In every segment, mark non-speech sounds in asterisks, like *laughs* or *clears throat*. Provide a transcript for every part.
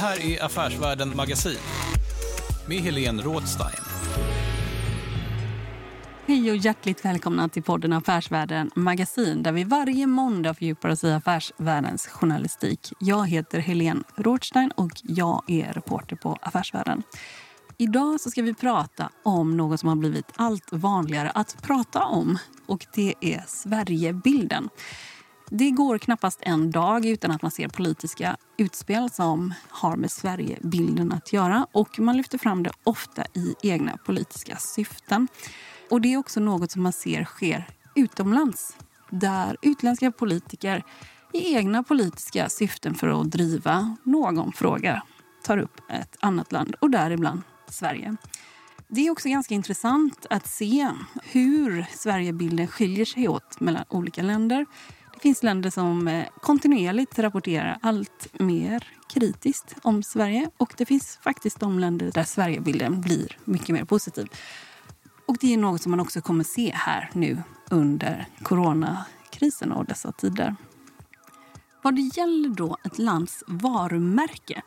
Här är Affärsvärlden Magasin med Helene Rådstein. Hej och hjärtligt välkomna till podden Affärsvärlden Magasin där vi varje måndag fördjupar oss i affärsvärldens journalistik. Jag heter Helene Rothstein och jag är reporter på Affärsvärlden. Idag så ska vi prata om något som har blivit allt vanligare att prata om och det är Sverigebilden. Det går knappast en dag utan att man ser politiska utspel som har med Sverigebilden att göra och man lyfter fram det ofta i egna politiska syften. Och Det är också något som man ser sker utomlands där utländska politiker i egna politiska syften för att driva någon fråga tar upp ett annat land, och däribland Sverige. Det är också ganska intressant att se hur Sverigebilden skiljer sig åt mellan olika länder. Det finns länder som eh, kontinuerligt rapporterar allt mer kritiskt om Sverige och det finns faktiskt de länder där Sverigebilden eh, blir mycket mer positiv. Och det är något som man också kommer se här nu under coronakrisen och dessa tider. Vad det gäller då ett lands varumärke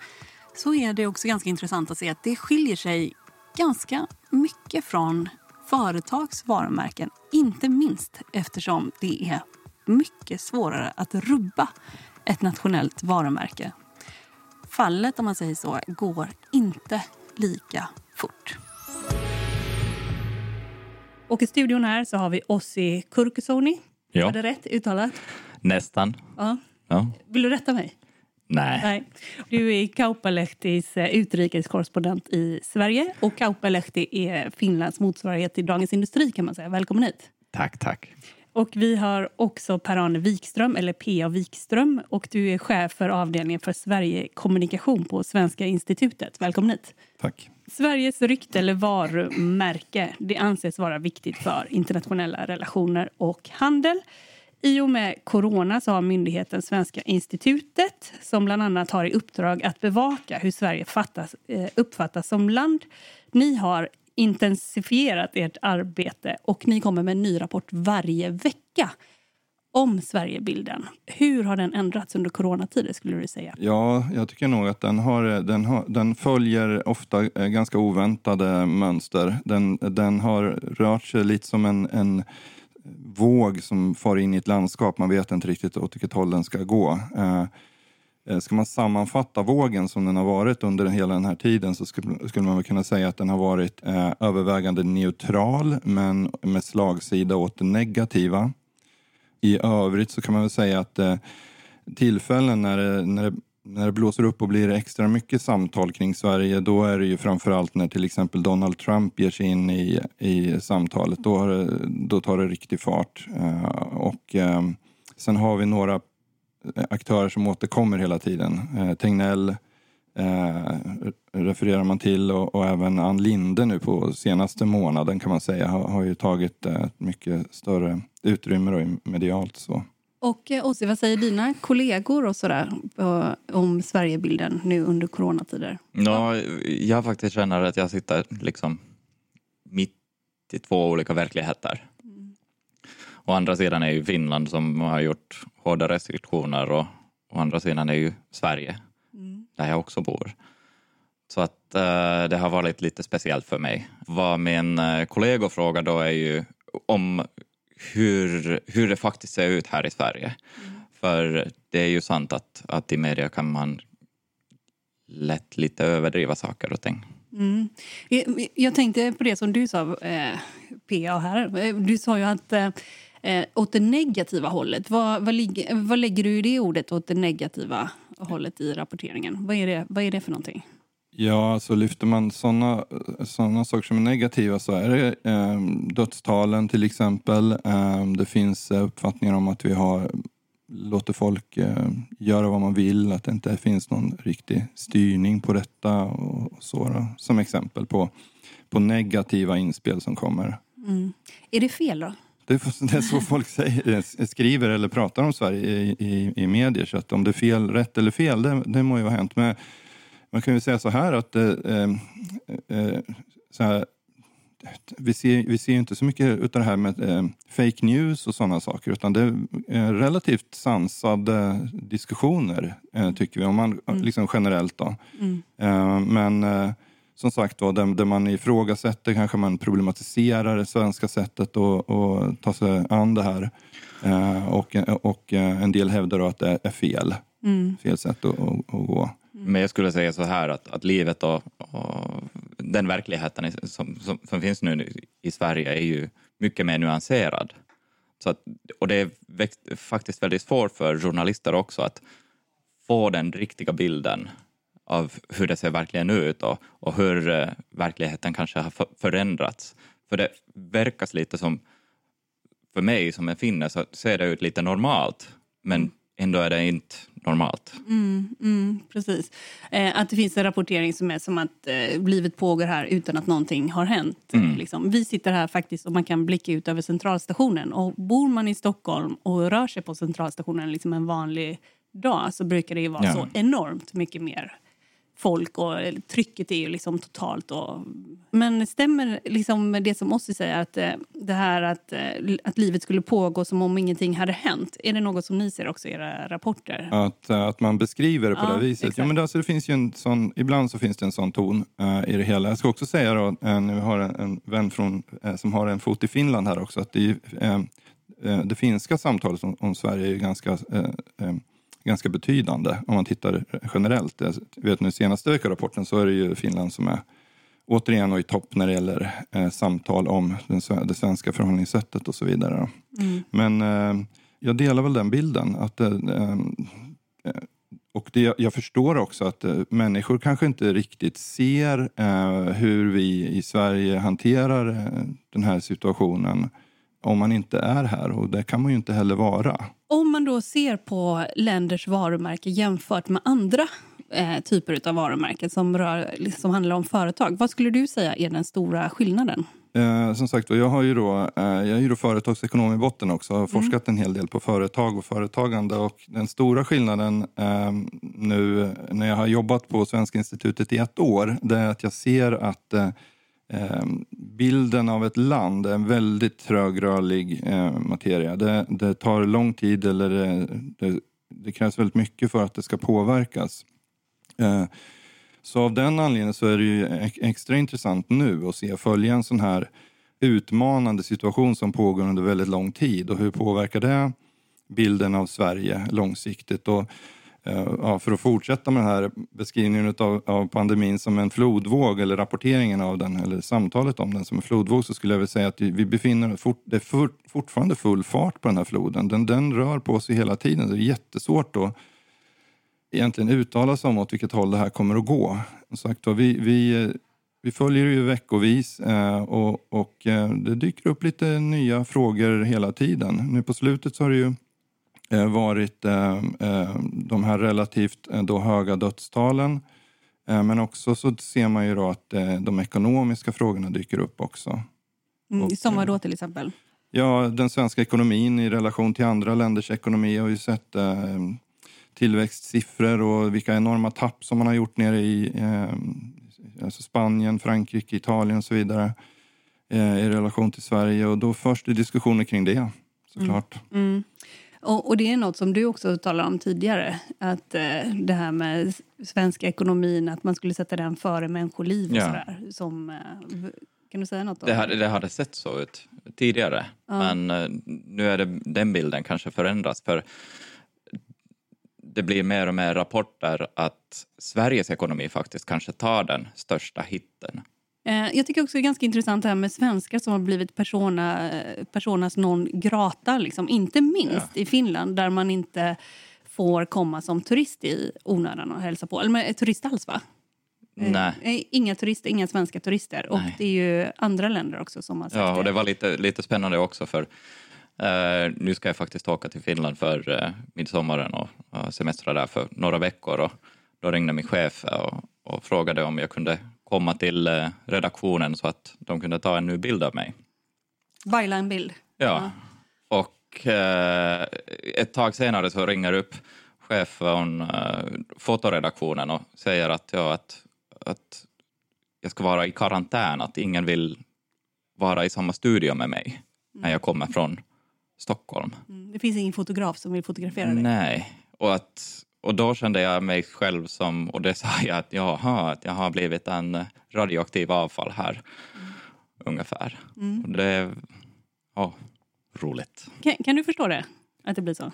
så är det också ganska intressant att se att det skiljer sig ganska mycket från företags varumärken. Inte minst eftersom det är mycket svårare att rubba ett nationellt varumärke. Fallet, om man säger så, går inte lika fort. Och i studion här så har vi Ossi Kurkusoni. Ja. Var det rätt uttalat? Nästan. Ja. Ja. Vill du rätta mig? Nej. Nej. Du är Kauppalehtis eh, utrikeskorrespondent i Sverige och Kauppalehti är Finlands motsvarighet till Dagens Industri kan man säga. Välkommen hit. Tack, tack. Och vi har också Per-Arne Wikström, eller P.A. Wikström. Och du är chef för avdelningen för Sverigekommunikation på Svenska institutet. Välkommen hit. Tack. Sveriges rykte eller varumärke det anses vara viktigt för internationella relationer och handel. I och med corona så har myndigheten Svenska institutet som bland annat har i uppdrag att bevaka hur Sverige fattas, eh, uppfattas som land. Ni har intensifierat ert arbete och ni kommer med en ny rapport varje vecka om Sverigebilden. Hur har den ändrats under coronatider skulle du säga? Ja, jag tycker nog att den, har, den, har, den följer ofta eh, ganska oväntade mönster. Den, den har rört sig lite som en, en våg som far in i ett landskap. Man vet inte riktigt åt vilket håll den ska gå. Eh, Eh, ska man sammanfatta vågen som den har varit under hela den här tiden så skulle, man väl kunna säga att den har varit eh, övervägande neutral men med slagsida åt det negativa. I övrigt så kan man väl säga att eh, tillfällen när det, när, det, när det blåser upp och blir extra mycket samtal kring Sverige då är det ju framförallt när till exempel Donald Trump ger sig in i, i samtalet. Då, har det, då tar det riktig fart. Och sen har vi några aktörer som återkommer hela tiden. Eh, Tegnell eh, refererar man till och, och även Ann Linde nu på senaste månaden kan man säga har, har ju tagit eh, mycket större utrymme då, i- medialt. Så. Och eh, Ossi, vad säger dina kollegor och sådär eh, om Sverigebilden nu under coronatider? Ja, jag faktiskt känner att jag sitter liksom mitt i två olika verkligheter. Å andra sidan är ju Finland som har gjort hårda restriktioner och å andra sidan är ju Sverige där jag också bor. Så att eh, det har varit lite speciellt för mig. Vad min eh, kollega frågar då är ju om hur, hur det faktiskt ser ut här i Sverige. För det är ju sant att, att i media kan man lätt lite överdriva saker och ting. Mm. Jag, tänkte på det som du sa, eh, PA här. Eh, Du sa ju att eh, åt det negativa hållet. Vad, vad, vad lägger du i det ordet, åt det negativa hållet i rapporteringen? Vad är det, vad är det för någonting? Ja, så lyfter man sådana såna saker som är negativa så är det eh, dödstalen till exempel. Eh, det finns eh, uppfattningar om att vi har låter folk eh, göra vad man vill, att det inte finns någon riktig styrning på detta och, och så då, som exempel på, på negativa inspel som kommer. Mm. Är det fel då? Det är, så *laughs* folk säger, eh, skriver eller pratar om Sverige i, i, i medier. Så att om det är fel, rätt eller fel, det, det må ju ha hänt. Men man kan ju säga så här att eh, eh, så här, vi, ser, vi ser inte så mycket av det här med eh, fake news och sådana saker. Utan det är relativt sansade diskussioner, eh, tycker vi. Om man, liksom generellt då. Eh, men eh, som sagt då, där, där man ifrågasätter, kanske man problematiserar det svenska sättet att att ta sig an det här. Eh, och, och eh, en del hävdar då att det är fel. Fel sätt att, att, att gå. Men jag skulle säga så här att, att livet och, och den verkligheten som, som, som finns nu i Sverige är ju mycket mer nyanserad. Så att, och det är faktiskt väldigt svårt för journalister också att få den riktiga bilden av hur det ser verkligen ut och, och hur eh, verkligheten kanske har för- förändrats. För det verkar lite som, för mig som en finne så ser det ut lite normalt men ändå är det inte normalt. Mm, mm, precis. Eh, att det finns en rapportering som är som att eh, livet pågår här utan att någonting har hänt. Mm. Liksom. Vi sitter här faktiskt och man kan blicka ut över centralstationen. Och bor man i Stockholm och rör sig på centralstationen liksom en vanlig dag så brukar det ju vara Ja. så enormt mycket mer folk och trycket är ju liksom totalt. Och, men stämmer liksom det som Ossi säger att eh, det här att, eh, att livet skulle pågå som om ingenting hade hänt? Är det något som ni ser också i era rapporter? Att, eh, att man beskriver det på Ja, det viset. exakt. Ja, men det, alltså, det finns ju en sån, ibland så finns det en sån ton eh, i det hela. Jag ska också säga då, uh, nu har en, en vän från, eh, som har en fot i Finland här också, att det, det finska samtalet om, om Sverige är ganska, ganska betydande om man tittar generellt. Jag vet nu senaste veckorapporten så är det ju Finland som är återigen och i topp när det gäller eh, samtal om den, det svenska förhållningssättet och så vidare. då. Men eh, jag delar väl den bilden. att eh, eh, och det, jag förstår också att eh, människor kanske inte riktigt ser eh, hur vi i Sverige hanterar den här situationen om man inte är här. Och det kan man ju inte heller vara. Om man då ser på länders varumärke jämfört med andra eh, typer av varumärken som, rör, som handlar om företag, vad skulle du säga är den stora skillnaden? Eh, som sagt, och jag, har ju då, eh, jag är ju då företagsekonom i botten också. Jag har forskat en hel del på företag och företagande. Och den stora skillnaden eh, nu när jag har jobbat på Svenska institutet i ett år, det är att jag ser att eh, bilden av ett land är en väldigt trögrörlig eh, materia. Det, det tar lång tid eller det, det, det krävs väldigt mycket för att det ska påverkas. Eh, så av den anledningen så är det ju extra intressant nu att se följa en sån här utmanande situation som pågår under väldigt lång tid och hur påverkar det bilden av Sverige långsiktigt. Och, Eh, ja, för att fortsätta med den här beskrivningen av, av pandemin som en flodvåg eller rapporteringen av den eller samtalet om den som en flodvåg så skulle jag vilja säga att vi befinner oss fort, det är for, fortfarande full fart på den här floden. Den, den rör på sig hela tiden. Det är jättesvårt att egentligen uttala sig om åt vilket håll det här kommer att gå. Som sagt, vi, vi, vi följer det ju veckovis eh, och, och eh, det dyker upp lite nya frågor hela tiden. Nu på slutet så har det ju varit eh, eh, de här relativt eh, då höga dödstalen. Eh, Men också så ser man ju att eh, de ekonomiska frågorna dyker upp också. Mm, eh, då till exempel? Ja, den svenska ekonomin i relation till andra länders ekonomi har ju sett eh, tillväxtsiffror och vilka enorma tapp som man har gjort nere i eh, alltså Spanien, Frankrike, Italien och så vidare eh, i relation till Sverige. Och då förs det diskussioner kring det såklart. Mm. Och, och det är något som du också talade om tidigare. Att eh, det här med svenska ekonomin, att man skulle sätta den före människoliv och Ja. sådär. Som, eh, Kan du säga något om Det hade, det hade sett så ut tidigare, Ja. men eh, nu är det, den bilden kanske förändras. För det blir mer och mer rapporter att Sveriges ekonomi faktiskt kanske tar den största hitten. Eh, Jag tycker också det är ganska intressant det här med svenskar som har blivit persona, personas non grata. Liksom. Inte minst i Finland där man inte får komma som turist i onödan och hälsa på. Eller men, turist alls va? Eh, Nej. eh, Inga turister, inga svenska turister. Och Nej. det är ju andra länder också som har sagt Ja, och det. var lite, lite spännande också för eh, nu ska jag faktiskt åka till Finland för eh, midsommaren och uh, semestra där för några veckor och då ringde min chef och, och frågade om jag kunde komma till eh, redaktionen så att de kunde ta en ny bild av mig. Baila en bild. Ja. Och eh, ett tag senare så ringer upp chef från eh, fotoredaktionen och säger att, ja, att, att jag ska vara i karantän, att ingen vill vara i samma studio med mig när jag kommer från Stockholm. Mm. Det finns ingen fotograf som vill fotografera dig. Nej, och, att, och då kände jag mig själv som, och det sa jag att jaha, att jag har blivit en radioaktiv avfall här, ungefär. Och det, ja, roligt. Kan, kan du förstå det? Att det blir så?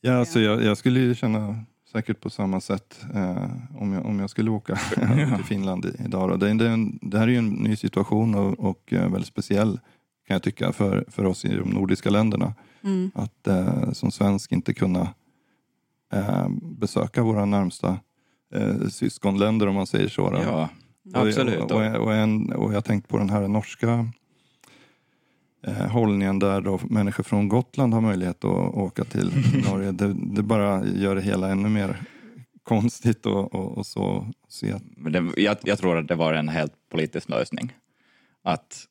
Ja, alltså jag, jag skulle ju känna säkert på samma sätt eh, om, jag, om jag skulle åka *laughs* *laughs* till Finland i- idag. Då. Det, är- det, en, det här är ju en ny situation och, och eh, väldigt speciell kan jag tycka för, för oss i de nordiska länderna. Mm. Att eh, som svensk inte kunna eh, besöka våra närmsta eh, syskonländer om man säger så. Då. Ja, absolut. Och, och, och, en, och jag tänkte på den här norska eh, hållningen där då människor från Gotland har möjlighet att åka till *laughs* Norge. Det, det bara gör det hela ännu mer konstigt och, och, och så se Men det, jag, jag tror att det var en helt politisk lösning. Att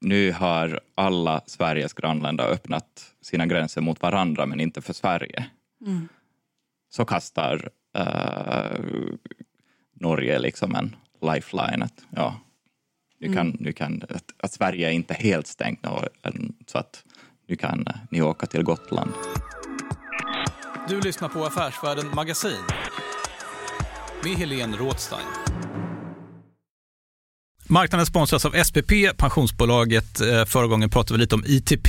nu har alla Sveriges grannländer öppnat sina gränser mot varandra men inte för Sverige. Mm. Så kastar eh, Norge liksom en lifeline. Att, ja, nu kan, nu kan, att, att Sverige är inte helt stängt nu, än- så att nu kan eh, ni åka till Gotland. Du lyssnar på Affärsvärlden Magasin med Helene Rådstein. Marknaden sponsras av SPP, pensionsbolaget. Eh, Förra gången pratade vi lite om ITP.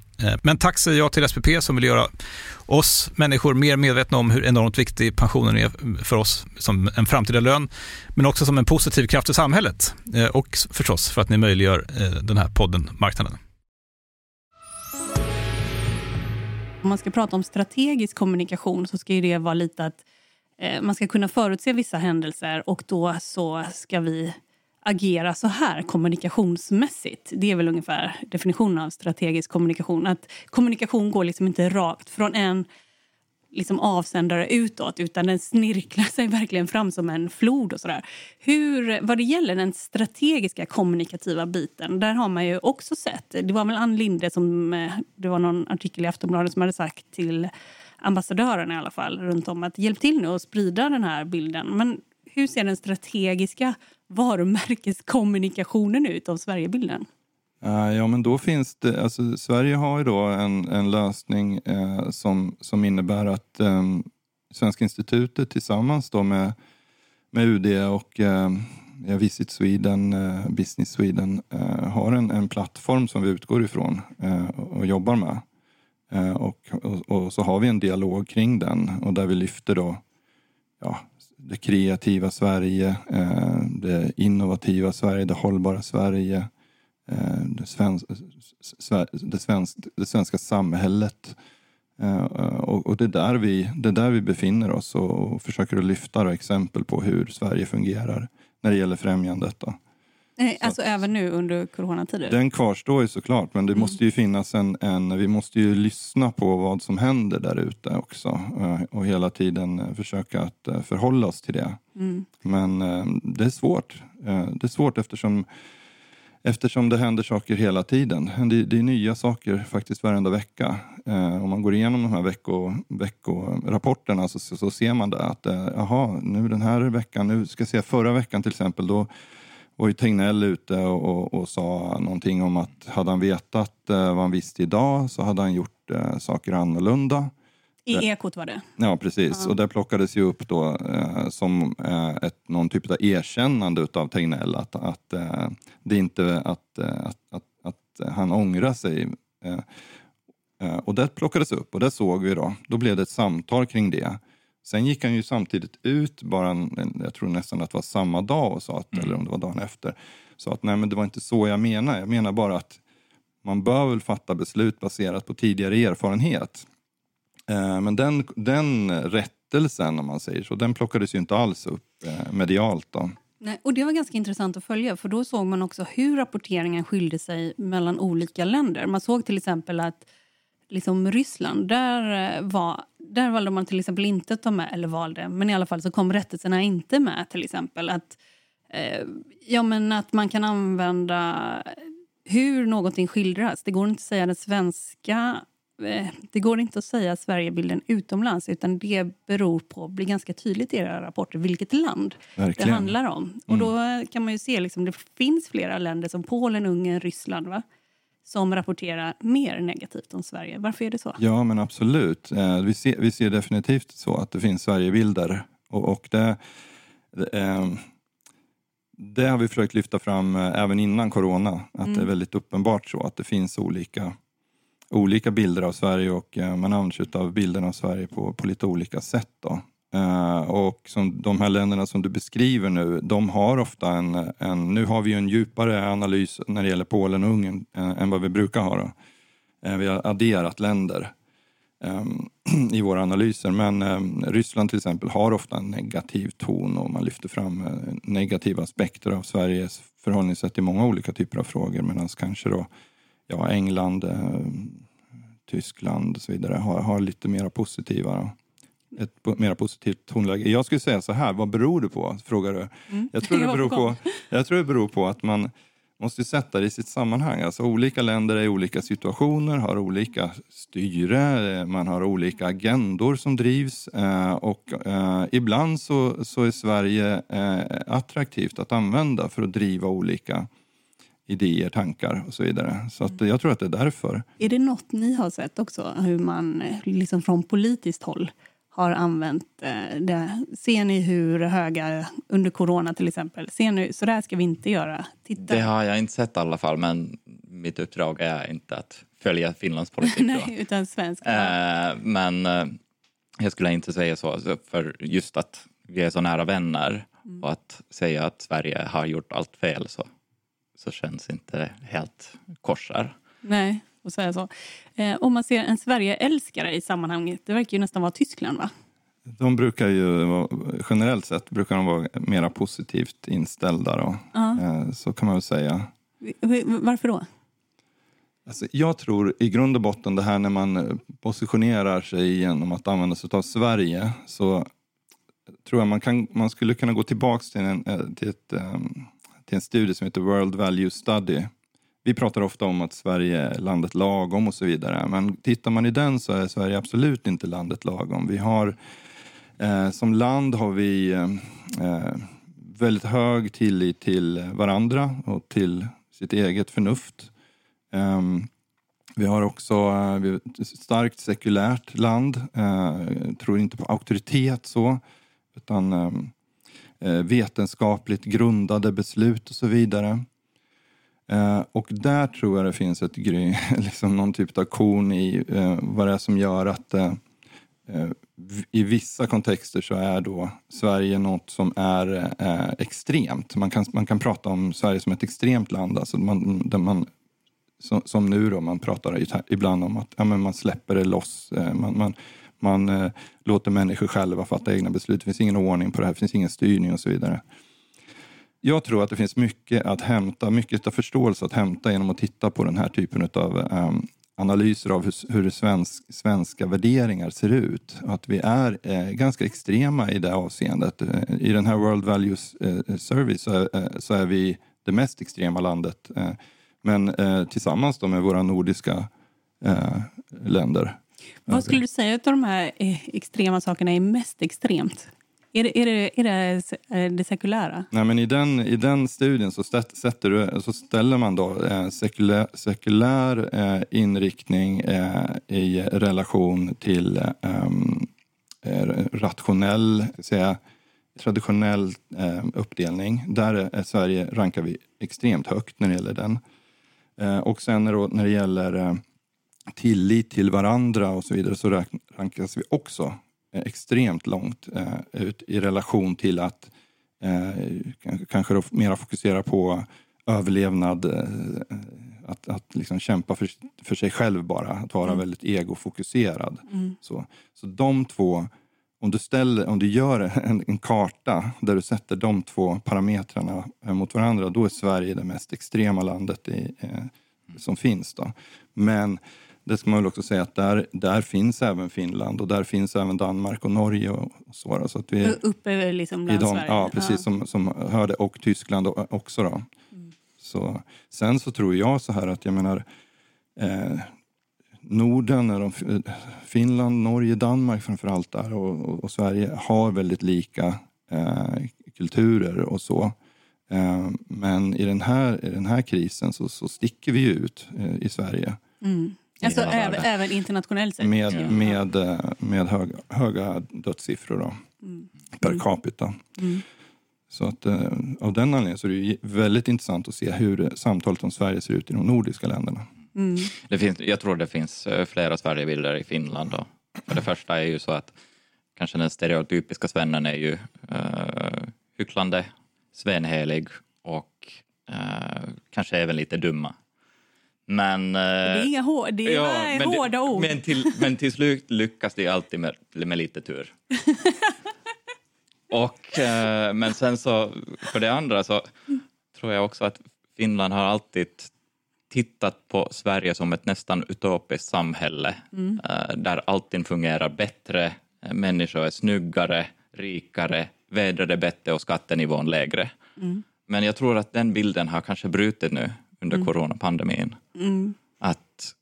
Eh, men tack säger jag till SPP som vill göra oss människor mer medvetna om hur enormt viktig pensionen är för oss som en framtida lön, men också som en positiv kraft i samhället. Eh, och förstås för att ni möjliggör eh, den här podden Marknaden. Om man ska prata om strategisk kommunikation så ska ju det vara lite att man ska kunna förutse vissa händelser och då så ska vi agera så här kommunikationsmässigt. Det är väl ungefär definitionen av strategisk kommunikation. Att kommunikation går liksom inte rakt från en liksom avsändare utåt utan den snirklar sig verkligen fram som en flod. och sådär. Hur, Vad det gäller den strategiska kommunikativa biten, där har man ju också sett... Det var väl Ann Linde som... Eh, det var någon artikel i Aftonbladet som hade sagt till ambassadören i alla fall runt om att hjälp till nu att sprida den här bilden. Men hur ser den strategiska varumärkeskommunikationen ut av Sverigebilden? Eh, ja, men då finns det, alltså, Sverige har ju då en, en lösning eh, som, som innebär att eh, Svenska institutet tillsammans då med, med UD och eh, Visit Sweden, eh, Business Sweden eh, har en, en plattform som vi utgår ifrån eh, och jobbar med. Eh, och, och, och så har vi en dialog kring den och där vi lyfter då ja, det kreativa Sverige, eh, det innovativa Sverige, det hållbara Sverige, eh, det, svensk, det, svensk, det svenska samhället. Eh, och och det, är där vi, det är där vi befinner oss och, och försöker att lyfta exempel på hur Sverige fungerar när det gäller främjandet. Då. Eh, Alltså även nu under coronatider? Den kvarstår ju såklart, men det måste ju finnas en, en... Vi måste ju lyssna på vad som händer där ute också eh, och hela tiden eh, försöka att eh, förhålla oss till det. Mm. Men det är svårt. Det är svårt eftersom, eftersom det händer saker hela tiden. Det, det är nya saker faktiskt varenda vecka. Om man går igenom de här vecko, veckorapporterna så, så, så ser man det att eh, jaha, nu den här veckan, nu ska jag se förra veckan till exempel, då var ju Tegnell ute och, och, och sa någonting om att hade han vetat eh, vad han visste idag så hade han gjort eh, saker annorlunda. I Ekot var det. Ja, precis. Och det plockades ju upp då eh, som eh, ett, någon typ av erkännande utav Tegnell att, att eh, det inte att, eh, att, att, att han ångrar sig. Eh, eh, och det plockades upp och det såg vi då. Då blev det ett samtal kring det. Sen gick han ju samtidigt ut, bara en, jag tror nästan att det var samma dag, och sa att, eller om det var dagen efter, sa att nej men det var inte så jag menar. Jag menar bara att man bör väl fatta beslut baserat på tidigare erfarenhet. Eh, Men den, den rättelsen, om man säger så, den plockades ju inte alls upp eh, medialt. Då. Nej, och det var ganska intressant att följa för då såg man också hur rapporteringen skilde sig mellan olika länder. Man såg till exempel att liksom Ryssland, där, eh, var, där valde man till exempel inte att ta med, eller valde, men i alla fall så kom rättelserna inte med till exempel. Att, eh, ja, men att man kan använda hur någonting skildras. Det går inte att säga den svenska eh, det går inte att säga Sverigebilden utomlands utan det beror på, blir ganska tydligt i era rapporter, vilket land Verkligen. det handlar om. Och då kan man ju se, liksom, det finns flera länder som Polen, Ungern, Ryssland va? Som rapporterar mer negativt om Sverige. Varför är det så? Ja, men absolut. Eh, Vi ser, vi ser definitivt så att det finns Sverigebilder. Och, och det, det, eh, det har vi försökt lyfta fram eh, även innan corona. Att det är väldigt uppenbart så att det finns olika, olika bilder av Sverige och man använder sig av bilderna av Sverige på, på lite olika sätt. Då. Eh, och som de här länderna som du beskriver nu, de har ofta en, en... Nu har vi en djupare analys när det gäller Polen och Ungern eh, än vad vi brukar ha. Då. Eh, vi har adderat länder ehm, *clears throat* i våra analyser. Men ehm, Ryssland till exempel har ofta en negativ ton och man lyfter fram negativa aspekter av Sveriges förhållningssätt i många olika typer av frågor. Medan kanske då ja, England, ehm, Tyskland och så vidare har, har lite mer positiva då ett mer positivt tonläge. Jag skulle säga så här, vad beror det på? Frågar du. Jag, tror *laughs* det beror på jag tror det beror på att man måste sätta det i sitt sammanhang. Alltså olika länder är i olika situationer, har olika styre, man har olika agendor som drivs eh, och eh, ibland så, så är Sverige eh, attraktivt att använda för att driva olika idéer, tankar och så vidare. Så att, jag tror att det är därför. Är det något ni har sett också, hur man liksom från politiskt håll har använt eh, det? Ser ni hur höga, under corona till exempel, ser ni, så där ska vi inte göra? Titta. Det har jag inte sett i alla fall, men mitt uppdrag är inte att följa Finlands politik. *laughs* Nej, utan svensk. Eh, men eh, jag skulle inte säga så, alltså, för just att vi är så nära vänner och att säga att Sverige har gjort allt fel så, så känns inte helt korsar. Nej, och säga så. Eh, om man ser en Sverige-älskare i sammanhanget, det verkar ju nästan vara Tyskland va? De brukar ju, generellt sett, brukar de vara mera positivt inställda. Då. Eh, Så kan man väl säga. Varför då? Alltså, jag tror i grund och botten det här när man positionerar sig genom att använda sig av Sverige så tror jag man, kan, man skulle kunna gå tillbaka till en, eh, till, ett, ehm, till en studie som heter World Value Study. Vi pratar ofta om att Sverige är landet lagom och så vidare. Men tittar man i den så är Sverige absolut inte landet lagom. Vi har, eh, som land har vi eh, eh väldigt hög tillit till varandra och till sitt eget förnuft. Eh, vi har också eh, vi ett starkt sekulärt land. Eh, tror inte på auktoritet så, utan ehm, vetenskapligt grundade beslut och så vidare. Eh, och där tror jag det finns ett *laughs* liksom någon typ av korn i eh, vad det är som gör att eh, i vissa kontexter så är då Sverige något som är extremt. Man kan, man kan prata om Sverige som ett extremt land. Alltså man, där man, som, som nu då, man pratar ibland om att ja, men man släpper det loss. Man, man, man eh, låter människor själva fatta egna beslut. Det finns ingen ordning på det här, det finns ingen styrning och så vidare. Jag tror att det finns mycket att hämta, mycket av förståelse att hämta genom att titta på den här typen av um, analyser av hur, hur svensk, svenska värderingar ser ut. Att vi är eh, ganska extrema i det avseendet. Eh, I den här World Values eh, Survey så, eh, så, är vi det mest extrema landet. Eh, men eh, tillsammans då med våra nordiska eh, länder. Vad skulle du säga att de här eh, extrema sakerna är mest extremt? Är det, är det, är det, är det sekulära? Nej, men i, den, I den studien så, sätter du, så ställer man då eh, sekulär, sekulär eh, inriktning eh, i relation till ehm, eh, rationell, säga, traditionell eh, uppdelning. Där är Sverige rankar vi extremt högt när det gäller den. Eh, och sen när, när det gäller eh, tillit till varandra och så vidare så rankas vi också extremt långt eh, ut i relation till att eh, kanske då mera fokusera på överlevnad, eh, att, att liksom kämpa för, för sig själv bara, att vara mm. väldigt egofokuserad. Mm. Så, så de två, om du, ställer, om du gör en, en, karta där du sätter de två parametrarna mot varandra, då är Sverige det mest extrema landet i, eh, som finns. Då. Men det ska man väl också säga att där, där finns även Finland och där finns även Danmark och Norge och, så. så att vi, Uppe liksom bland de, Sverige? Ja, precis. Ja. Som, som hörde, och Tyskland också. Då. Mm. Så, sen så tror jag så här att jag menar eh, Norden, de, Finland, Norge, Danmark framför allt där och, och, och Sverige har väldigt lika eh, kulturer och så. Eh, men i den här, i den här krisen så, så sticker vi ut eh, i Sverige. Mm. Alltså även, även, internationellt sett? Med, med, eh, med höga, höga dödssiffror då, mm. per mm. capita. Mm. Så att, eh, av den anledningen så är det väldigt intressant att se hur samtalet om Sverige ser ut i de nordiska länderna. Mm. Det finns, jag tror det finns eh, flera Sverigebilder i Finland. Då. För det första är ju så att kanske den stereotypiska svennen är ju uh, hycklande, svenhelig och uh, kanske även lite dumma. Men, det är inga hår, det är ja, hårda det, ord. Men till, men till slut lyckas det alltid med, med lite tur. *laughs* och, eh, men sen så, för det andra så tror jag också att Finland har alltid tittat på Sverige som ett nästan utopiskt samhälle mm. eh, där allting fungerar bättre, människor är snyggare, rikare, vädret är bättre och skattenivån lägre. Mm. Men jag tror att den bilden har kanske brutit nu under mm. coronapandemin. Mm. Att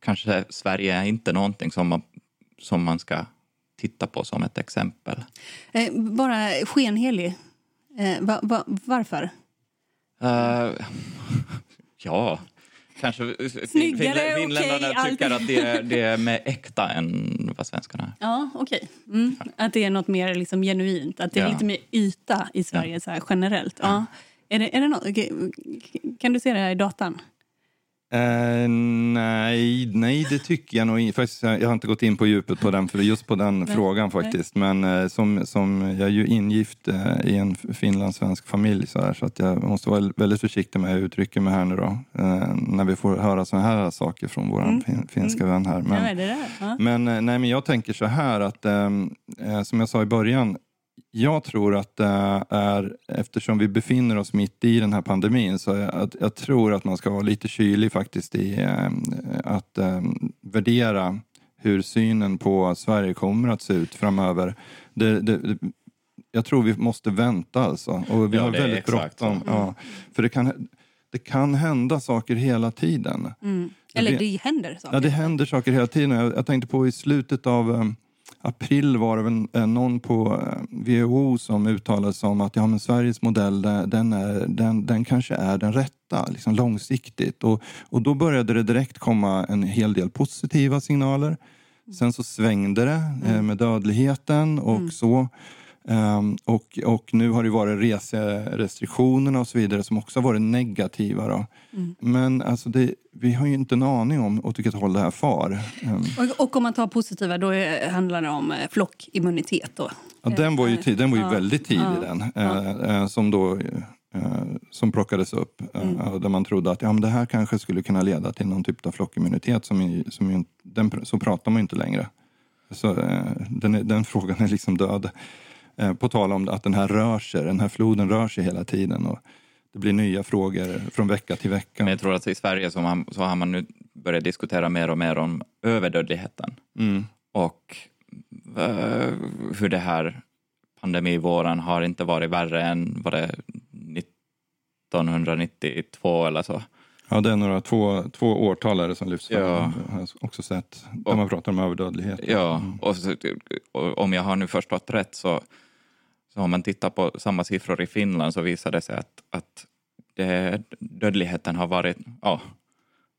kanske Sverige är inte någonting som man, som man ska titta på som ett exempel. Eh, bara skenhelig. Eh, va, va, varför? Uh, *laughs* ja, kanske Snyggare, finländarna okay, tycker att det är, det är mer äkta än vad svenskarna är. Ja, okej. Okay. Mm. Att det är något mer liksom genuint, att det är ja. lite mer yta i Sverige ja. så generellt. Ja. ja. Är det, är det något, kan du se det här i datan? Uh, nej, nej, det tycker jag nog inte. Jag har inte gått in på djupet på den, för just på den nej, frågan faktiskt. Nej. Men uh, som, som, jag är ju ingift uh, i en finlandssvensk familj så, här, så att jag måste vara väldigt försiktig med hur jag uttrycker mig här nu då. när vi får höra sådana här saker från vår mm. finska mm. vän här. Men, ja. men, nej, men jag tänker så här att, som jag sa i början, jag tror att det är, eftersom vi befinner oss mitt i den här pandemin, så jag, jag tror att man ska vara lite kylig faktiskt i eh, att eh, värdera hur synen på Sverige kommer att se ut framöver. Det, det, jag tror vi måste vänta alltså. Och vi Ja, har väldigt bråttom. Ja, för det kan, det kan hända saker hela tiden. Mm. Eller Det- det händer saker. Ja, det händer saker hela tiden. Jag, jag tänkte på i slutet av eh, april var det väl eh, någon på eh, WHO som uttalade sig om att ja, men Sveriges modell den, är, den, den kanske är den rätta liksom långsiktigt. Och, och då började det direkt komma en hel del positiva signaler. Sen så svängde det eh, med dödligheten och så. Ehm, och, och nu har det varit reserestriktionerna och så vidare som också har varit negativa. Då. Men alltså det, vi har ju inte en aning om åt vilket håll det här far. Ehm, Och, och om man tar positiva, då är, handlar det om eh, flockimmunitet. Då. Ja, den var ju, tid, den var ju Ja. väldigt tidig Ja. den. Eh, eh, som då eh, som plockades upp. eh, Mm. Där man trodde att ja, men det här kanske skulle kunna leda till någon typ av flockimmunitet. Som, som den, så pratar man ju inte längre. Så, eh, den, den *laughs* frågan är liksom död. Eh, på tal om att den här rör sig, den här floden rör sig hela tiden. Och det blir nya frågor från vecka till vecka. Men jag tror att i Sverige så har, så har man nu börjat diskutera mer och mer om överdödligheten Mm. och eh, hur det här pandemivåren har inte varit värre än vad det 1992 eller så. Ja, det är några två, två årtalare som lyfts fram. Ja. Jag har också sett. Där man pratar om överdödlighet. Ja, Mm. och, så, och om jag har nu förstått rätt så, så har man tittat på samma siffror i Finland så visar det sig att, att det, dödligheten har varit, ja,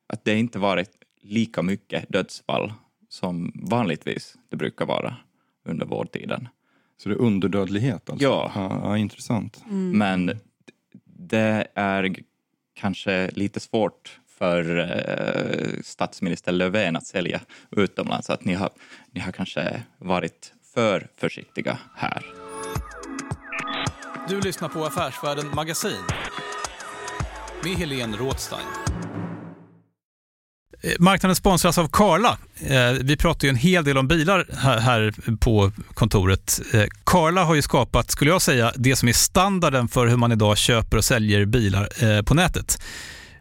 att det inte varit lika mycket dödsfall som vanligtvis det brukar vara under vårdtiden. Så det är underdödlighet alltså? Ja. ja, ja intressant. Men det är kanske lite svårt för eh, statsminister Löfven att sälja utomlands. Att ni har, ni har kanske varit för försiktiga här. Du lyssnar på Affärsvärlden Magasin med Helene Rådstein. Eh, marknaden sponsras av Karla. Eh, vi pratar ju en hel del om bilar här- på kontoret. Eh, Karla har ju skapat, skulle jag säga, det som är standarden för hur man idag köper och säljer bilar på nätet.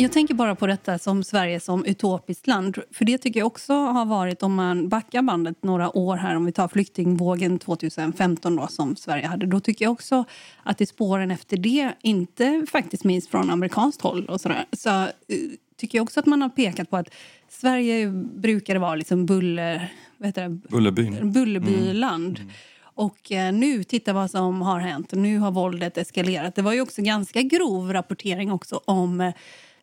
Jag tänker bara på detta som Sverige som utopiskt land. För det tycker jag också har varit, om man backar bandet några år här, om vi tar flyktingvågen 2015 då, som Sverige hade. Då tycker jag också att i spåren efter det, inte faktiskt minst från amerikanskt håll och sådär, så eh, tycker jag också att man har pekat på att Sverige brukade vara liksom buller... Vad heter det? Bullerbyn. Bullerbyland. Och eh, nu, titta vad som har hänt. Nu har våldet eskalerat. Det var ju också ganska grov rapportering också om eh,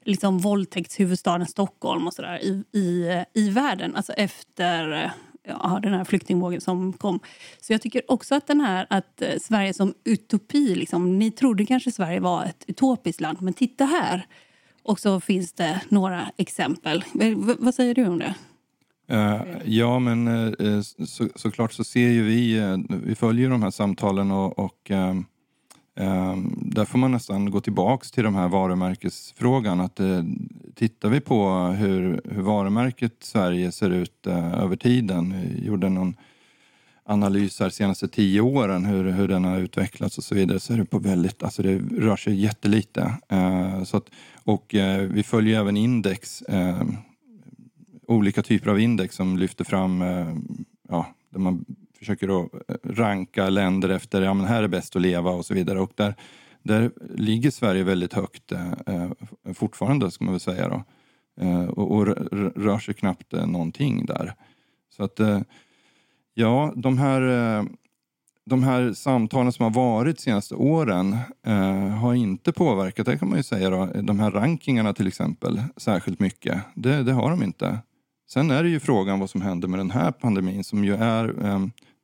liksom våldtäktshuvudstaden Stockholm och sådär i, i, i världen. Alltså efter ja, den här flyktingvågen som kom. Så jag tycker också att den här att eh, Sverige som utopi, liksom, ni trodde kanske Sverige var ett utopiskt land, men titta här. Och så finns det några exempel. V- vad säger du om det? Eh, ja, men eh, så, såklart så ser ju vi, vi följer de här samtalen och, och Ehm, där får man nästan gå tillbaks till de här varumärkesfrågan. Att, eh, tittar vi på hur, hur varumärket Sverige ser ut eh, över tiden, vi gjorde någon de senaste tio åren, hur, hur den har utvecklats och så vidare, så är det på väldigt, alltså det rör sig jättelite. Eh, så att, och eh, vi följer även index, eh, olika typer av index som lyfter fram, eh, ja, där man försöker att eh, ranka länder efter, ja men här är bäst att leva och så vidare. Och där, där ligger Sverige väldigt högt eh, eh fortfarande, ska man väl säga då. Eh, och, och rör sig knappt eh, någonting där. Så att eh, Ja, de här, eh, de här samtalen som har varit de senaste åren eh, har inte påverkat, det kan man ju säga, då, de här rankingarna till exempel, särskilt mycket. Det, det har de inte. Sen är det ju frågan vad som händer med den här pandemin som ju är eh,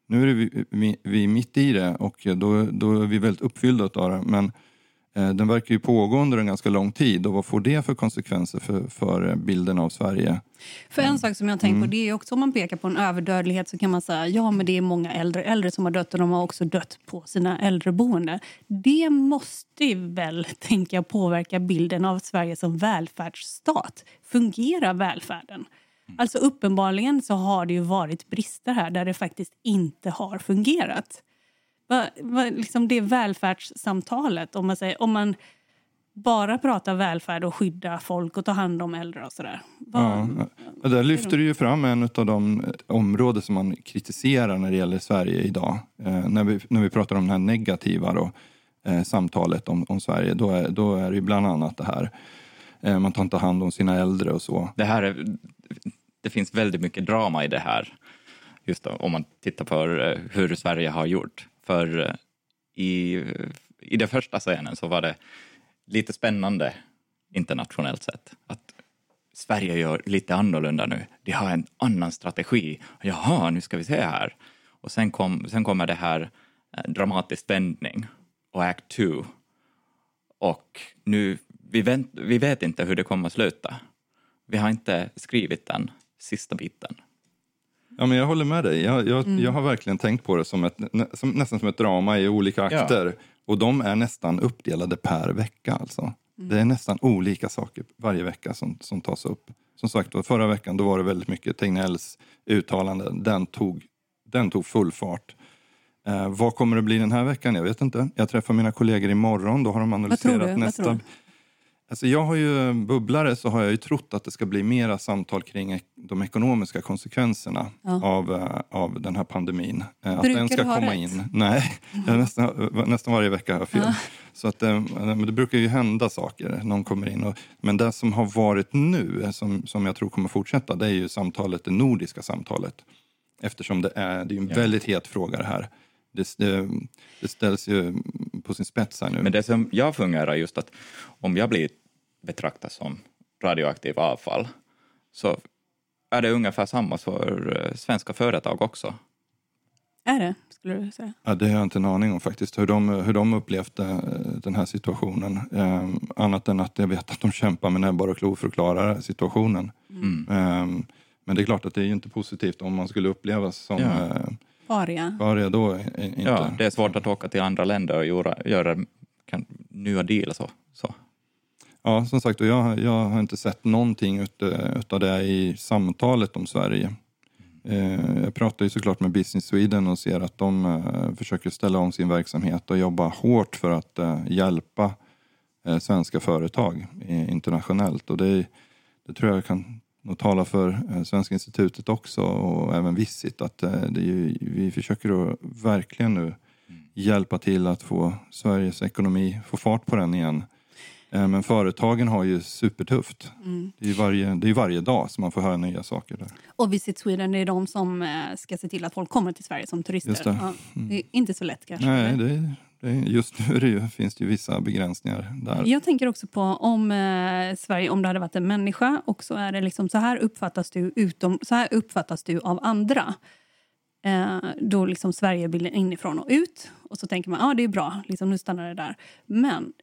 nu är vi, vi, vi mitt i det och då, då är vi väldigt uppfyllda av det. Men Eh, den verkar ju pågå under en ganska lång tid och vad får det för konsekvenser för, för bilden av Sverige? För en sak som jag tänker mm. på det är också om man pekar på en överdödlighet så kan man säga ja men det är många äldre äldre som har dött och de har också dött på sina äldreboenden. Det måste väl *laughs* tänka påverka bilden av Sverige som välfärdsstat. Fungerar välfärden? Mm. Alltså uppenbarligen så har det ju varit brister här där det faktiskt inte har fungerat. Vad, vad, liksom det välfärdssamtalet, om man, säger, om man bara pratar välfärd och skydda folk och ta hand om äldre och sådär. Ja, där lyfter du ju fram en av de områden som man kritiserar när det gäller Sverige idag. Eh, när, vi, när vi pratar om det här negativa då, eh, samtalet om, om Sverige, då är, då är det bland annat det här. Eh, man tar inte hand om sina äldre och så. Det, här är, det finns väldigt mycket drama i det här. Just då, om man tittar på eh, hur Sverige har gjort. För eh, i, i den första scenen så var det lite spännande internationellt sett. Att Sverige gör lite annorlunda nu. De har en annan strategi. Jaha, nu ska vi se här. Och sen, kom, sen kommer det här eh, dramatisk vändning och act 2. Och nu, vi, vänt, vi vet inte hur det kommer att sluta. Vi har inte skrivit den sista biten. Ja, men jag håller med dig. Jag, jag, mm. jag har verkligen tänkt på det som, ett, som nästan som ett drama i olika akter. Ja. Och de är nästan uppdelade per vecka. Alltså. Mm. Det är nästan olika saker varje vecka som, som tas upp. Som sagt, förra veckan då var det väldigt mycket Tegnells uttalande. Den tog, den tog full fart. Eh, vad kommer det bli den här veckan? Jag vet inte. Jag träffar mina kollegor imorgon. Då har de analyserat nästa... Alltså jag har ju bubblare så har jag ju trott att det ska bli mera samtal kring de ekonomiska konsekvenserna ja. av, eh, av den här pandemin. Eh, att Brukar den ska du ha komma rätt? in. Nej, jag nästan, nästan varje vecka har jag fel. Ja. Så att, eh, men det brukar ju hända saker. Någon kommer in. Och, men det som har varit nu, som, som jag tror kommer fortsätta, det är ju samtalet, det nordiska samtalet. Eftersom det är, det är en ja. väldigt het fråga det här. Det, det, det, ställs ju på sin spets här nu. Men det som jag fungerar just att om jag blir betraktad som radioaktiv avfall så är det ungefär samma för eh, svenska företag också. Är det, skulle du säga? Ja, det har jag inte en aning om faktiskt, hur de, hur de upplevde eh, den här situationen. Eh, annat än att jag vet att de kämpar med näbbar och klor för att klara situationen. Mm. Eh, men det är klart att det är inte positivt om man skulle upplevas som ja. eh, paria. paria då, inte. Ja, det är svårt att åka till andra länder och göra, göra nya deals. Så, så. Ja, som sagt, jag, jag har inte sett någonting av det i samtalet om Sverige. Eh, jag pratar ju såklart med Business Sweden och ser att de eh, försöker ställa om sin verksamhet och jobba hårt för att eh, hjälpa svenska företag internationellt. Och det, det tror jag kan nog tala för Svenska institutet också och även Visit att det ju, vi försöker verkligen nu hjälpa till att få Sveriges ekonomi, få fart på den igen. Eh, men företagen har ju supertufft. Mm. Det, är varje, det är varje dag som man får höra nya saker. Där. Och Visit Sweden är de som eh, ska se till att folk kommer till Sverige som turister. Det. Ja, mm. det. är inte så lätt kanske. Nej, det, det, just nu det ju, finns det ju vissa begränsningar där. Jag tänker också på om eh, Sverige, om det hade varit en människa och så är det liksom så här uppfattas du, utom, så här uppfattas du av andra. Eh, då liksom Sverigebilden inifrån och ut. Och så tänker man ja ah, det är bra, liksom, nu stannar det där. Men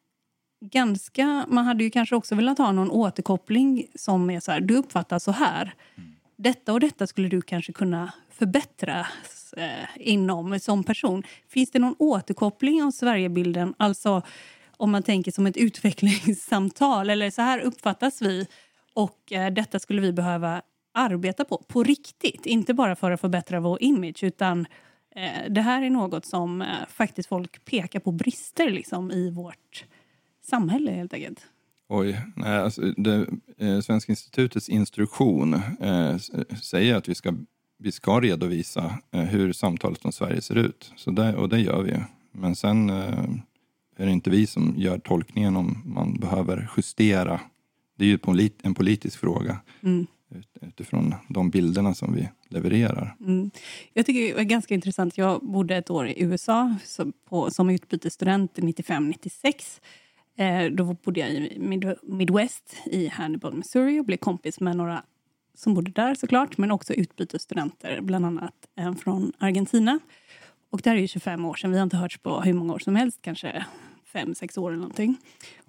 ganska... Man hade ju kanske också velat ha någon återkoppling som är så här, du uppfattar så här. Detta och detta skulle du kanske kunna förbättra eh, inom som person. Finns det någon återkoppling av Sverigebilden? Alltså om man tänker som ett utvecklingssamtal eller så här uppfattas vi och eh, detta skulle vi behöva arbeta på, på riktigt. Inte bara för att förbättra vår image utan Eh, det här är något som eh, faktiskt folk pekar på brister liksom, i vårt samhälle helt enkelt. Oj, nej, alltså, det, eh, Svenska institutets instruktion eh, säger att vi ska, vi ska redovisa eh, hur samtalet om Sverige ser ut. Så där, och det gör vi. Men sen eh, är det inte vi som gör tolkningen om man behöver justera. Det är ju polit, en politisk fråga Mm. ut, utifrån de bilderna som vi levererar. Mm. Jag tycker det är ganska intressant. Jag bodde ett år i USA som, på, som utbytesstudent 95-96. Eh, då bodde jag i Mid- Midwest i Hannibal, Missouri och blev kompis med några som bodde där såklart, men också utbytesstudenter, bland annat en från Argentina. Och det här är ju 25 år sedan. Vi har inte hörts på hur många år som helst, kanske fem, sex år eller någonting.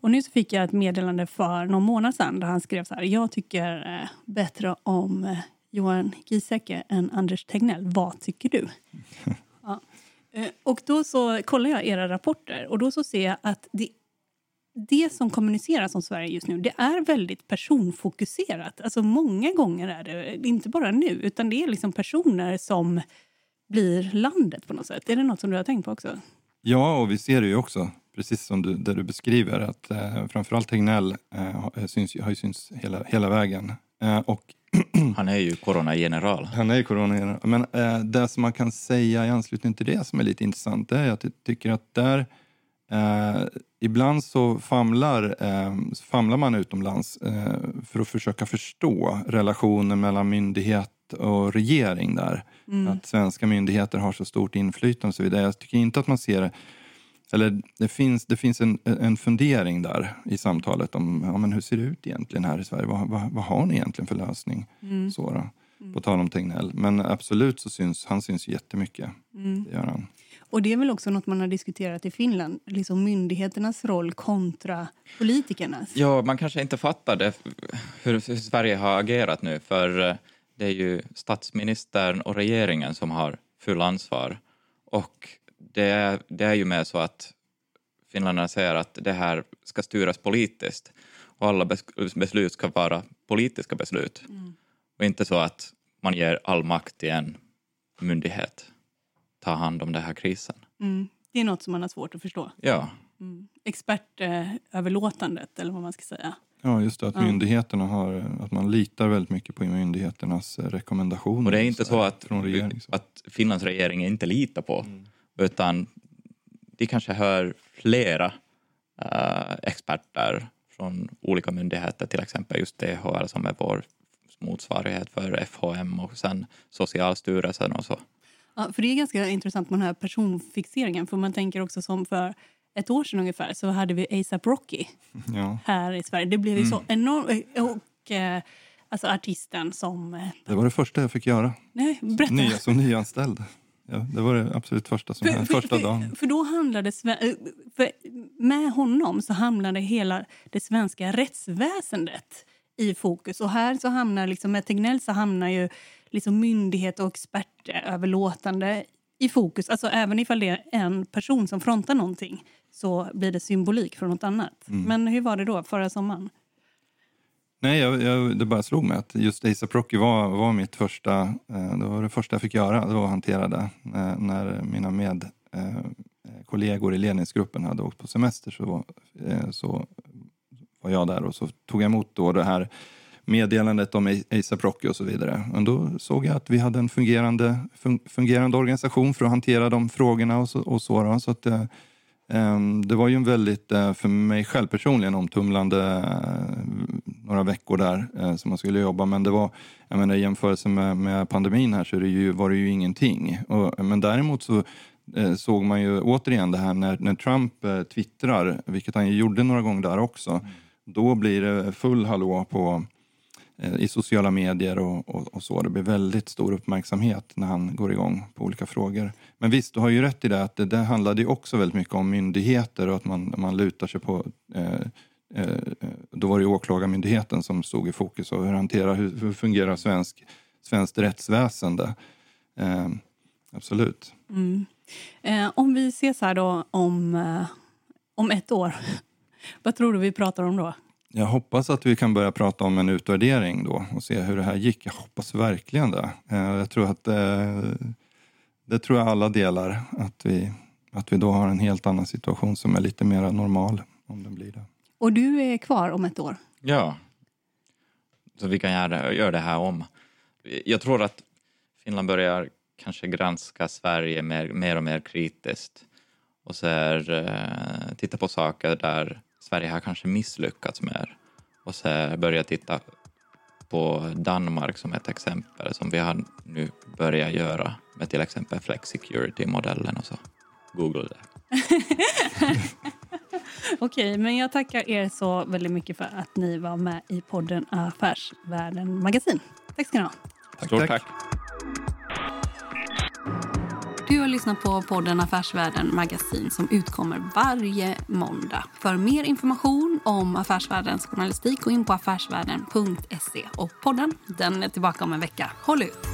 Och nu så fick jag ett meddelande för någon månad sedan där han skrev så här. Jag tycker eh, bättre om eh, Johan Giesecke än Anders Tegnell. Vad tycker du? *laughs* ja. och då så kollar jag era rapporter och då så ser jag att det, det som kommuniceras om Sverige just nu det är väldigt personfokuserat. Alltså många gånger är det, inte bara nu, utan det är liksom personer som blir landet på något sätt. Är det något som du har tänkt på också? Ja, och vi ser det ju också, precis som du, där du beskriver, att eh, framförallt Tegnell eh, har- syns, har ju synts hela, hela vägen. Eh, och *clears throat* Han är ju coronageneral. Han är ju corona Men eh, det som man kan säga i anslutning till det som är lite intressant det är att jag tycker att där eh, ibland så famlar, eh, så famlar man utomlands eh, för att försöka förstå relationen mellan myndighet och regering där. Att svenska myndigheter har så stort inflytande och så vidare. Jag tycker inte att man ser det eller det finns, det finns en, en fundering där i samtalet om ja, men hur ser det ut egentligen här i Sverige. Vad, vad, vad har ni egentligen för lösning? Så då, På tal om Tegnell. Men absolut så syns han syns jättemycket. Det gör han. Och det är väl också något man har diskuterat i Finland, liksom myndigheternas roll kontra politikernas. Ja, man kanske inte fattar det, hur, Sverige har agerat nu, för eh, det är ju statsministern och regeringen som har full ansvar. Och det är, det är ju med så att finländarna säger att det här ska styras politiskt och alla bes- beslut ska vara politiska beslut. Och inte så att man ger all makt till en myndighet ta hand om den här krisen. Mm. Det är något som man har svårt att förstå. Ja, Expertöverlåtandet, eller vad man ska säga. Ja, just det. Att Ja. myndigheterna har, att man litar väldigt mycket på myndigheternas eh, rekommendationer. Och det är inte så att, Från regeringen. så. att Finlands regering inte litar på, utan de kanske hör flera eh, experter från olika myndigheter, till exempel just DHR som är vår motsvarighet för FHM och sen Socialstyrelsen och så. Ja, för det är ganska intressant med den här personfixeringen. För man tänker också som för ett år sedan ungefär så hade vi ASAP Rocky *laughs* Ja, här i Sverige. Det blev ju så enormt... Och eh, alltså artisten som... eh, det var det första jag fick göra. Nej, berätta. Nya, som nyanställd. Ja, det var det absolut första som hände. Första för, dagen. För då handlade... eh, För med honom så hamnade hela det svenska rättsväsendet i fokus. Och här så hamnar liksom, med Tegnell så hamnar ju liksom myndighet och expertöverlåtande i fokus. Alltså även ifall det är en person som frontar någonting så blir det symbolik för något annat. Men hur var det då förra sommaren? Nej, jag, jag, det bara slog mig att just ASAP Rocky var, var mitt första, eh, det var det första jag fick göra, det var att hantera det. När, när mina med, eh, kollegor i ledningsgruppen hade åkt på semester så eh, så var jag där och så tog jag emot då det här meddelandet om ASAP Rocky och så vidare. Men då såg jag att vi hade en fungerande, fun, fungerande organisation för att hantera de frågorna och så. Och så, då. så att, eh, Ehm, Det var ju en väldigt, eh, för mig själv personligen, omtumlande eh, några veckor där som man skulle jobba. Men det var, jag menar, i jämförelse med, med pandemin här så det ju, var det ju ingenting. Och, men däremot så såg man ju återigen det här när, när Trump twittrar, vilket han ju gjorde några gånger där också. Då blir det full hallå på Eh, i sociala medier och, och, och så. Det blir väldigt stor uppmärksamhet när han går igång på olika frågor. Men visst, du har ju rätt i det att det, det handlade ju också väldigt mycket om myndigheter och att man, man lutar sig på eh, eh, då var det ju Åklagarmyndigheten som stod i fokus och hur hanterar, hur, hur fungerar svensk, svenskt rättsväsende? Eh, absolut. Mm. Eh, om vi ses här då om, eh, om ett år, *laughs* vad tror du vi pratar om då? Jag hoppas att vi kan börja prata om en utvärdering då och se hur det här gick. Jag hoppas verkligen det. Eh, Jag tror att eh, det tror jag alla delar. Att vi, att vi då har en helt annan situation som är lite mer normal. om den blir det. Och du är kvar om ett år? Ja. Så vi kan göra, göra det här om. Jag tror att Finland börjar kanske granska Sverige mer, mer och mer kritiskt och så här, eh, titta på saker där Sverige har kanske misslyckats mer och så här, börja titta på Danmark som ett exempel som vi har nu börjat göra med till exempel Flexicurity-modellen och så. Google det. *laughs* Okej, men jag tackar er så väldigt mycket för att ni var med i podden Affärsvärlden Magasin. Tack ska ni ha. Stort tack. Du har lyssnat på podden Affärsvärlden Magasin som utkommer varje måndag. För mer information om Affärsvärldens journalistik gå in på affärsvärlden.se. Och podden den är tillbaka om en vecka. Håll ut!